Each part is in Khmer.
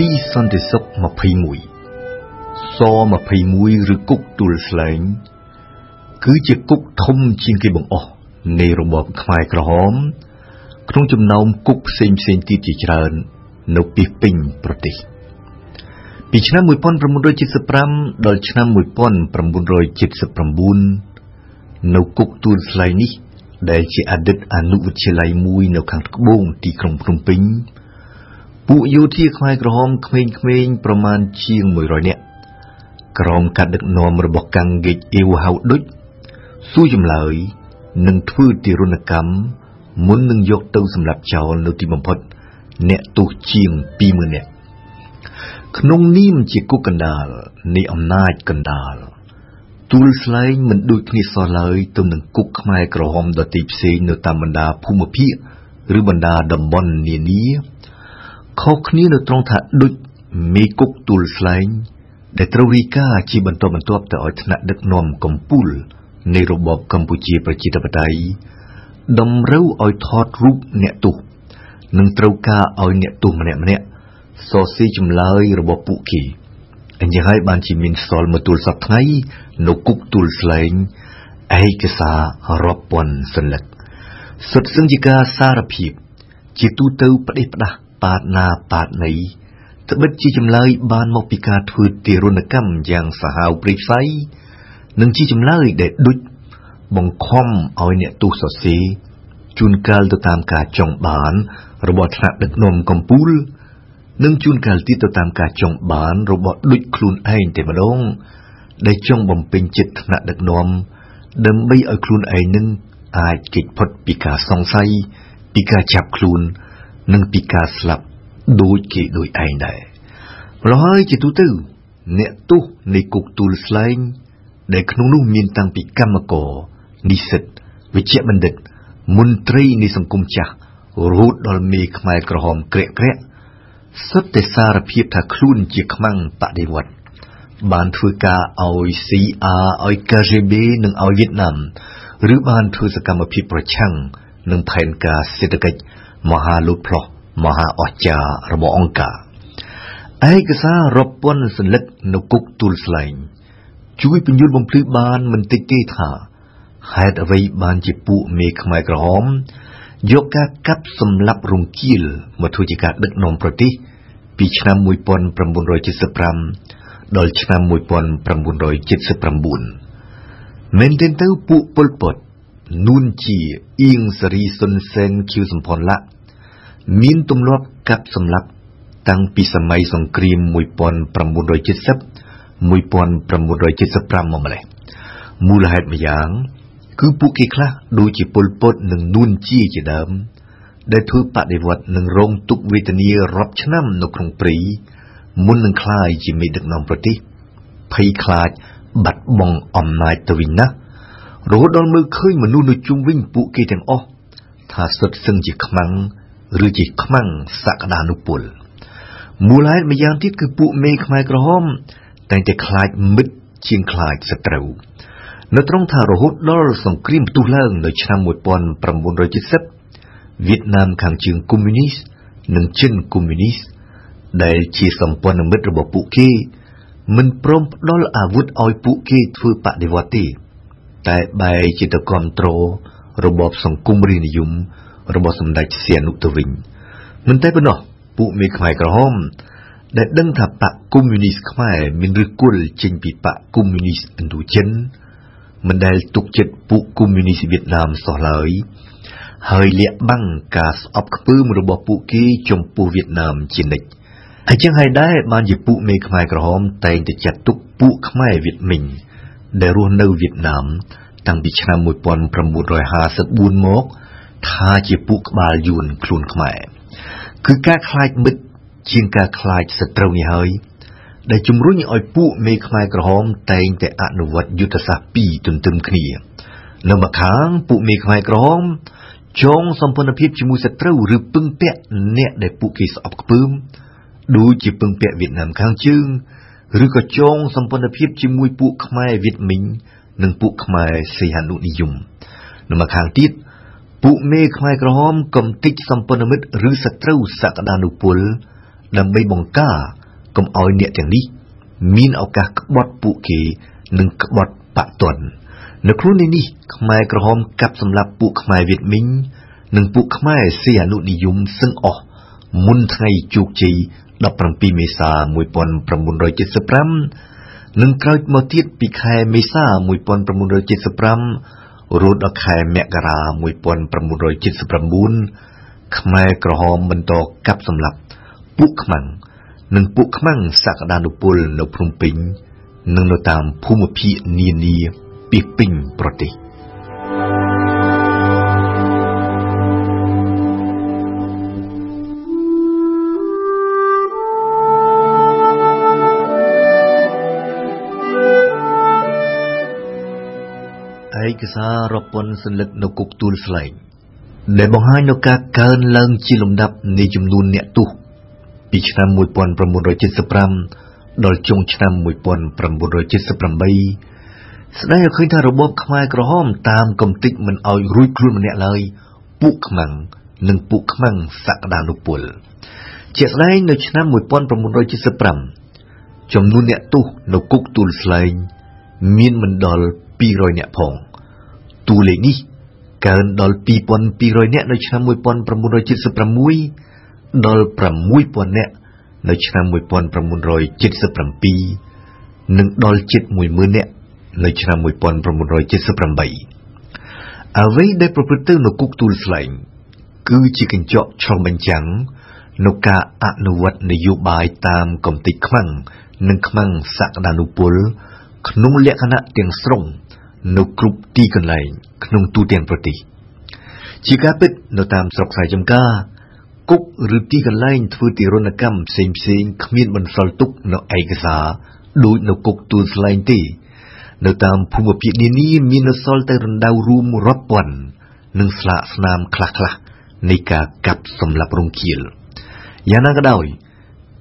មន្ទីរសន្តិសុខ21ស21ឬគុកទួលស្លែង គឺជាគុកធំជាងគេបង្អស់នៃរបបខ្មែរក្រហម ក្នុងចំណោមគុកផ្សេងផ្សេងទៀតជាច្រើន នៅពីពេញប្រទេសពីឆ្នាំ1975ដល់ឆ្នាំ1979នៅគុកទួលស្លែងនេះ ដែលជាអតីតអនុវិទ្យាល័យមួយនៅខាងត្បូងទីក្រុងភ្នំពេញ ពួកយោធាខ្មែរក្រហមក្មេងៗប្រមាណជាង100នាក់ក្រោមការដឹកនាំរបស់កាំងហ្គេចអ៊ីវហៅដុចសួរចម្លើយនិងធ្វើទារុណកម្មមុននឹងយកទៅសម្លាប់ចោលនៅទីបំផុត អ្នកទោសជាង20000នាក់ក្នុងនាមជាគុកកណ្ដាលនៃអំណាចកណ្ដាលទួលស្លែងមិនដូចគ្នាសោះឡើយទៅនឹងគុកខ្មែរក្រហមដទៃផ្សេងនៅតាមបណ្ដាភូមិភាគឬបណ្ដាតំបន់នានា ខុសគ្នានៅត្រង់ថាដូចមេគុកទួលស្លែង ដែលត្រូវរីកាជាបន្តបន្ទាប់ទៅឲ្យថ្នាក់ដឹកនាំកម្ពុជានៃរបបកម្ពុជាប្រជាធិបតេយ្យតម្រូវឲ្យថតរូបអ្នកទោសនិងត្រូវការឲ្យអ្នកទោសម្នាក់ម្នាក់សរសេរចម្លើយរបស់ពួកគេអញ្ចឹងហើយបានជាមានសល់មួយទួលសប្ថ្ងៃនៅគុកទួលស្លែងឯកសាររាប់ពាន់សន្លឹកសុទ្ធសឹងជាការសារភាព ជាទូទៅផ្ដេសផ្ដាស់ ប៉ាតណាប៉ាតណីត្បិតជាចម្លើយបានមកពីការធ្វើទារុណកម្មយ៉ាងសាហាវព្រៃផ្សៃនិងជាចម្លើយដែលដូចបង្ខំឲ្យអ្នកទោសសរសេរជួនកាលទៅតាមការចង់បានរបស់ថ្នាក់ដឹកនាំកម្ពុជានិងជួនកាលទៀតទៅតាមការចង់បានរបស់ដូចខ្លួនឯងតែម្ដងដែលចង់បំពេញចិត្តថ្នាក់ដឹកនាំដើម្បីឲ្យខ្លួនឯងនឹងអាចគេចផុតពីការសង្ស័យពីការចាប់ខ្លួន និងពីការស្លាប់ដូចគេដូចឯងដែរប្រហើយជាទូទៅ អ្នកទោសនៃគុកទួលស្លែង ដែលក្នុងនោះមានតាំងពីកម្មករនិស្សិតវិជ្ជបណ្ឌិត មន្ត្រីនៃសង្គមចាស់រហូតដល់មេខ្មែរក្រហមក្រាក់ក្រាក់សុទ្ធតែសារភាពថាខ្លួនជាខ្មាំងបដិវត្តបានធ្វើការឲ្យ CIA ឲ្យ KGB និងឲ្យវៀតណាមឬបានធ្វើសកម្មភាពប្រឆាំងនឹងផែនការសេដ្ឋកិច្ច មហាលូតផ្លោះមហាអស្ចារ្យរបស់អង្គការឯកសាររាប់ពាន់សន្លឹកនៅគុកទួលស្លែងជួយពន្យល់បំភ្លឺបានមិនតិចទេថាហេតុអ្វីបានជាពួកមេខ្មែរក្រហមយកការកាប់សម្លាប់រង្គាលមកធ្វើជាការដឹកនាំប្រទេសពីឆ្នាំ1975ដល់ឆ្នាំ1979មែនទែនទៅពួកប៉ុលពត នួនជាអៀងសេរីសុនសែនខៀវសំផនឡាមានទម្លាប់កាប់សម្លាប់តាំងពីសម័យសង្គ្រាម1970 1975មកម្លេះមូលហេតុម្យ៉ាង គឺពួកគេខ្លះដូចជាពលពតនិងនួនជាជាដើម ដែលធ្វើបដិវត្តនឹងរងទុក្ខវេទនារាប់ឆ្នាំនៅក្នុងព្រៃមុននឹងក្លាយជាមេដឹកនាំប្រទេសភ័យខ្លាចបាត់បង់អំណាចទៅវិញណា រហូតដល់មើលឃើញមនុស្សនៅជុំវិញពួកគេទាំងអស់ថាសុទ្ធសឹងជាខ្មាំងឬជាខ្មាំងសក្តានុពលមូលហេតុម្យ៉ាងទៀតគឺពួកមេខ្មែរក្រហមតែងតែខ្លាចមិត្តជាងខ្លាចសត្រូវនៅត្រង់ថារហូតដល់សង្គ្រាមផ្ទុះឡើងនៅឆ្នាំ1970វៀតណាមខាងជើងកុម្មុយនីសនិងចិនកុម្មុយនីសដែលជាសម្ព័ន្ធមិត្តរបស់ពួកគេ មិនព្រមផ្ដល់អាវុធឲ្យពួកគេធ្វើបដិវត្តទេ តែបែរជាទៅគ្រប់គ្រងរបបសង្គមរាជនិយមរបស់សម្ដេចសៀនុទៅវិញមិនតែប៉ុណ្ណោះពួកមេខ្មែរក្រហមដែលដឹងថាបកកុម្មុយនីសខ្មែរមានឫសគល់ចេញពីបកកុម្មុយនីសឥណ្ឌូចិនមិនដែលទុកចិត្តពួកកុម្មុយនីសវៀតណាមសោះឡើយហើយលាក់បាំងការស្អប់ខ្ពើមរបស់ពួកគេចំពោះវៀតណាមជានិច្ចហើយចឹងហើយដែរបានជាពួកមេខ្មែរក្រហមតែងតែចាត់ទុកពួកខ្មែរវៀតមិញ ដែលរស់នៅវៀតណាម តាំងពីឆ្នាំ1954មក ថាជាពួកក្បាលយួនខ្លួនខ្មែរគឺការខ្លាចមិត្តជាងការខ្លាចសត្រូវនេះហើយដែលជំរុញឲ្យពួកមេខ្មែរក្រហមតែងតែអនុវត្តយុទ្ធសាស្ត្រពីរទន្ទឹមគ្នានៅម្ខាងពួកមេខ្មែរក្រហមចងសម្ព័ន្ធភាពជាមួយសត្រូវឬពឹងពាក់អ្នកដែលពួកគេស្អប់ខ្ពើមដូចជាពឹងពាក់វៀតណាមខាងជើង ឬក៏ចងសម្ព័ន្ធភាពជាមួយពួកខ្មែរវៀតមិញ និងពួកខ្មែរសីហនុនិយមនៅម្ខាងទៀតពួកមេខ្មែរក្រហមកំទេចសម្ព័ន្ធមិត្តឬសត្រូវសក្តានុពល ដើម្បីបង្ការកុំឲ្យអ្នកទាំងនេះ មានឱកាសក្បត់ពួកគេនិងក្បត់បាក់ទន់នៅខ្លួននេះខ្មែរក្រហមកាប់សម្លាប់ពួកខ្មែរវៀតមីងនិងពួកខ្មែរស៊ីអនុនិយមសឹងអស់មុនថ្ងៃជោគជ័យ 17មេសា1975និងក្រោយមកទៀតពីខែមេសា1975រហូតដល់ខែមករា1979ខ្មែរក្រហមបន្តកាប់សម្លាប់ពួកខ្មាំងនិងពួកខ្មាំងសក្តានុពលនៅភ្នំពេញនិងនៅតាមភូមិភាគនានាពីពេញប្រទេស ឯកសាររពន្ធសន្លឹកនៅគុកទួលស្លែងដែលបង្ហាញនូវការកើនឡើងជាលំដាប់នៃចំនួនអ្នកទោសពីឆ្នាំ1975ដល់ចុងឆ្នាំ1978ស្ដែងឲ្យឃើញថារបបខ្មែរក្រហមតាមកំតិចមិនឲ្យរួចខ្លួនម្នាក់ឡើយពួកខ្មាំងនិងពួកខ្មាំងសក្តានុពលជាស្ដែងនៅឆ្នាំ1975ចំនួនអ្នកទោសនៅគុកទួលស្លែងមានមិនដល់200នាក់ផង តួលេខនេះកើនដល់2200នាក់នៅឆ្នាំ1976ដល់6000នាក់នៅឆ្នាំ1977និងដល់ជិត10000នាក់នៅឆ្នាំ1978អ្វីដែលប្រព្រឹត្តទៅនៅគុកទួលស្លែង គឺជាកញ្ចក់ឆ្លុះបញ្ចាំងនៅការអនុវត្តនយោបាយតាមកំតិចខ្មាំងនិងខ្មាំងសក្តានុពល ក្នុងលក្ខណៈទាំងស្រុង នៅគ្រប់ទីកន្លែងក្នុងទូទាំងប្រទេសជាការពិតនៅតាមស្រុកស្រែចម្ការគុកឬទីកន្លែងធ្វើទារុណកម្មផ្សេងផ្សេងគ្មានបន្សល់ទុកនៅឯកសារដូចនៅគុកទួលស្លែងទេនៅតាមភូមិភាគនានាមាននៅសល់តែរណ្ដៅរួមរាប់ពាន់និងស្លាកស្នាមខ្លះៗនៃការកាប់សម្លាប់រង្គាលយ៉ាងណាក៏ដោយ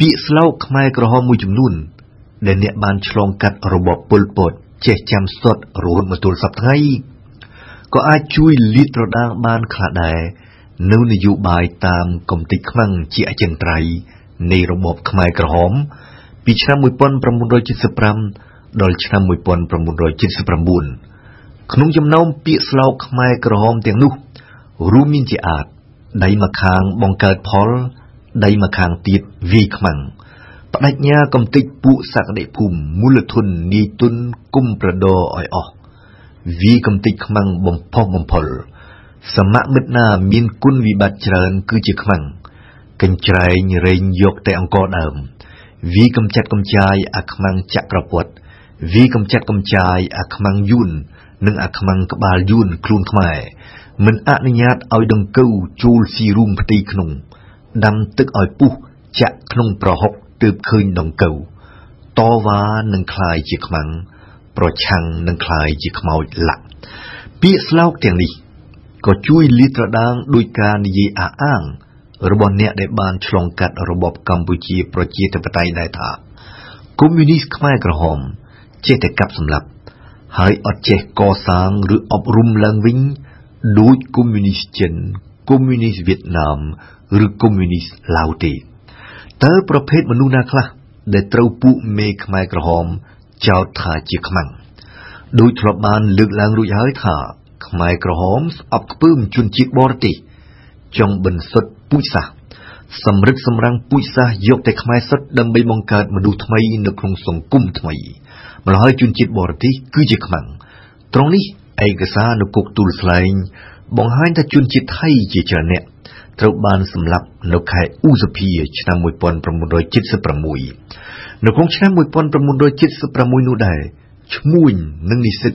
ពាក្យស្លោកខ្មែរក្រហមមួយចំនួន ដែលអ្នកបានឆ្លងកាត់របបប៉ុលពត ចេះចាំសុទ្ធរហូតមកទល់សប្តាហ៍ថ្ងៃក៏អាចជួយលាតត្រដាងបានខ្លះដែរនៅនយោបាយតាមកំតិចខ្មាំងជាអចិន្ត្រៃយ៍នៃរបបខ្មែរក្រហម ពីឆ្នាំ1975ដល់ឆ្នាំ1979ក្នុងចំណោមពាក្យស្លោកខ្មែរក្រហមទាំងនោះ រួមមានជាអាចដៃម្ខាងបង្កើតផលដៃម្ខាងទៀតវាយខ្មាំង បដិញ្ញាកំតិចពួកសក្តិភូមិមូលធននីទុនគុំប្រដរឲ្យអស់វាកំតិចខ្មាំងបំផុសបំផុលសមមិត្តណាមានគុណវិបត្តិច្រើន គឺជាខ្មាំងកញ្ច្រែងរែងយកតែអង្គដើមវាកំចាត់កំចាយអាខ្មាំងចក្រពត្តិវាកំចាត់កំចាយអាខ្មាំងយួននិងអាខ្មាំងក្បាលយួនខ្លួនខ្មែរមិនអនុញ្ញាតឲ្យដង្កូវចូលស៊ីរួមផ្ទៃក្នុងដាំទឹកឲ្យពុះចាក់ក្នុងប្រហុក ទើបឃើញដង្កូវតវ៉ានឹងคลายជាខ្មាំងប្រឆាំងនឹងคลายជាខ្មោចលាក់ពាក្យស្លោកទាំងនេះក៏ជួយលាតត្រដាងដោយការនិយាយអះអាងរបស់អ្នកដែលបានឆ្លងកាត់របបកម្ពុជាប្រជាធិបតេយ្យដែរថាកុម្មុយនីសខ្មែរក្រហមចេះតែកាប់សម្លាប់ហើយអត់ចេះកសាងឬអប់រំឡើងវិញដូចកុម្មុយនីសចិនកុម្មុយនីសវៀតណាមឬកុម្មុយនីសឡាវទេ តើប្រភេទមនុស្សណាខ្លះដែលត្រូវពួកមេខ្មែរក្រហមចោទថាជាខ្មាំងដោយធ្លាប់បានលើកឡើងរួចហើយថា ខ្មែរក្រហមស្អប់ខ្ពើមជនជាតិបរទេសចង់បន្សុទ្ធពូជសាសន៍សម្រិតសម្រាំងពូជសាសន៍យកតែខ្មែរសុទ្ធដើម្បីបង្កើតមនុស្សថ្មីនៅក្នុងសង្គមថ្មីម្ល៉េះហើយជនជាតិបរទេសគឺជាខ្មាំងត្រង់នេះឯកសារនៅគុកទូលស្លែងបង្ហាញថាជនជាតិថៃជាច្រើនអ្នក ត្រូវបានសម្លាប់នៅខែឧសភាឆ្នាំ1976នៅក្នុងឆ្នាំ1976នោះដែរឈ្មួញនិងនិស្សិត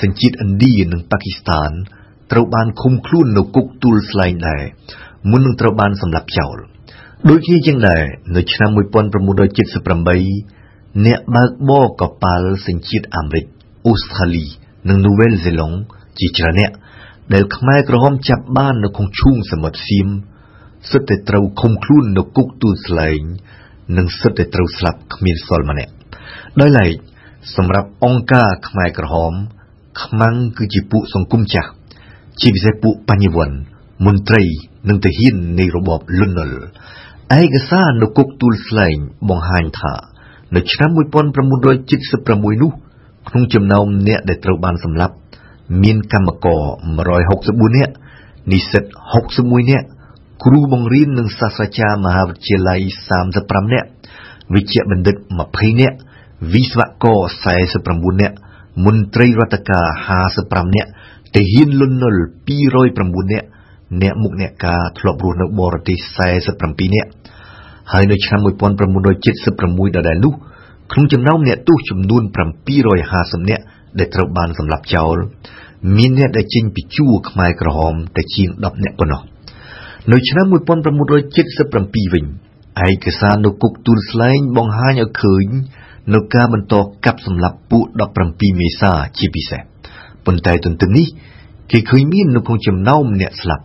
សញ្ជាតិឥណ្ឌានិងប៉ាគីស្ថានត្រូវបានឃុំខ្លួននៅគុកទូលស្លែងដែរមុននឹងត្រូវបានសម្លាប់ចោលដូចគ្នាជាងដែរនៅឆ្នាំ1978អ្នកបើកបរកប៉ាល់សញ្ជាតិអាមេរិកអូស្ត្រាលី និងនូវែលហ្សេឡង់ជាច្រើនអ្នក ដែលខ្មែរក្រហមចាប់បាននៅក្នុងឈូងសមុទ្រសៀមសិតតែត្រូវឃុំខ្លួននៅគុកទួលស្លែង និងសិតតែត្រូវស្លាប់គ្មានសល់ម្នាក់ដោយឡែកសម្រាប់អង្គការខ្មែរក្រហម ខ្មាំងគឺជាពួកសង្គមចាស់ជាពិសេសពួកបញ្ញវន្តមន្ត្រីនិងទាហាននៃរបបលន់នល់ឯកសារនៅគុកទូលស្លែងបង្ហាញថា នៅឆ្នាំ1976នោះក្នុងចំណោមអ្នកដែលត្រូវបានសម្លាប់ មានកម្មករ164នាក់និស្សិត61នាក់គ្រូបង្រៀននិងសាស្ត្រាចារ្យមហាវិទ្យាល័យ35នាក់វិជ្ជបណ្ឌិត20នាក់វិស្វករ49នាក់មន្ត្រីរដ្ឋការ55នាក់ទាហានលន់នល់209នាក់អ្នកមុខអ្នកការធ្លាប់រស់នៅបរទេស47នាក់ហើយនៅឆ្នាំ1976ដដែលនោះក្នុងចំណោមអ្នកទោសចំនួន750នាក់ ដែលត្រូវបានសម្លាប់ចោលមានអ្នកដែលចេញពីជួរខ្មែរក្រហមតែជាង10នាក់ប៉ុណ្ណោះនៅឆ្នាំ1977វិញឯកសារនៅគុកទូលស្លែងបង្ហាញឲ្យឃើញនៅការបន្តកាប់សម្លាប់ពួក17មេសាជាពិសេសប៉ុន្តែទន្ទឹមនេះគេឃើញមាននៅក្នុងចំណោមអ្នកស្លាប់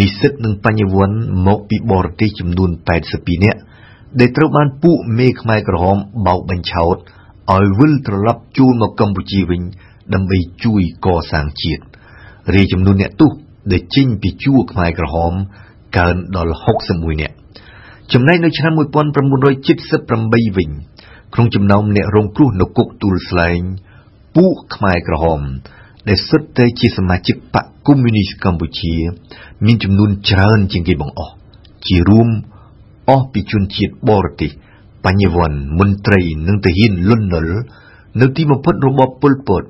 និស្សិតនិងបញ្ញវន្តមកពីបរទេសចំនួន82នាក់ដែលត្រូវបានពួកមេខ្មែរក្រហមបោកបញ្ឆោត ឲ្យវិលត្រឡប់ជួលមកកម្ពុជាវិញ ដើម្បីជួយកសាងជាតិរាយចំនួនអ្នកទោសដែលចេញពីជួរខ្មែរក្រហមកើនដល់61នាក់ចំណែកនៅឆ្នាំ1978វិញ ក្នុងចំណោមអ្នករងគ្រោះនៅគុកទូលស្លែង ពួកខ្មែរក្រហម ដែលសុទ្ធតែជាសមាជិកបកកុម្មុយនីសកម្ពុជា មានចំនួនច្រើនជាងគេបង្អស់ជារួមអស់ពីជនជាតិបរទេស បញ្ញវន្តមន្ត្រីនិងទាហានលន់នល់នៅទីបំផុតរបបប៉ុលពត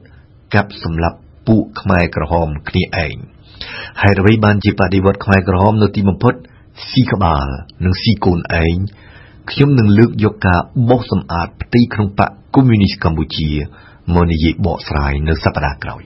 កាប់សម្លាប់ពួកខ្មែរក្រហមគ្នាឯងហើយអ្វីបានជាបដិវត្តខ្មែរក្រហមនៅទីបំផុតស៊ីក្បាលនិងស៊ីកូនឯងខ្ញុំនឹងលើកយកការបោះសម្អាតផ្ទៃក្នុងបកកុម្មុយនីសកម្ពុជាមកនិយាយបកស្រាយនៅសប្តាហ៍ក្រោយ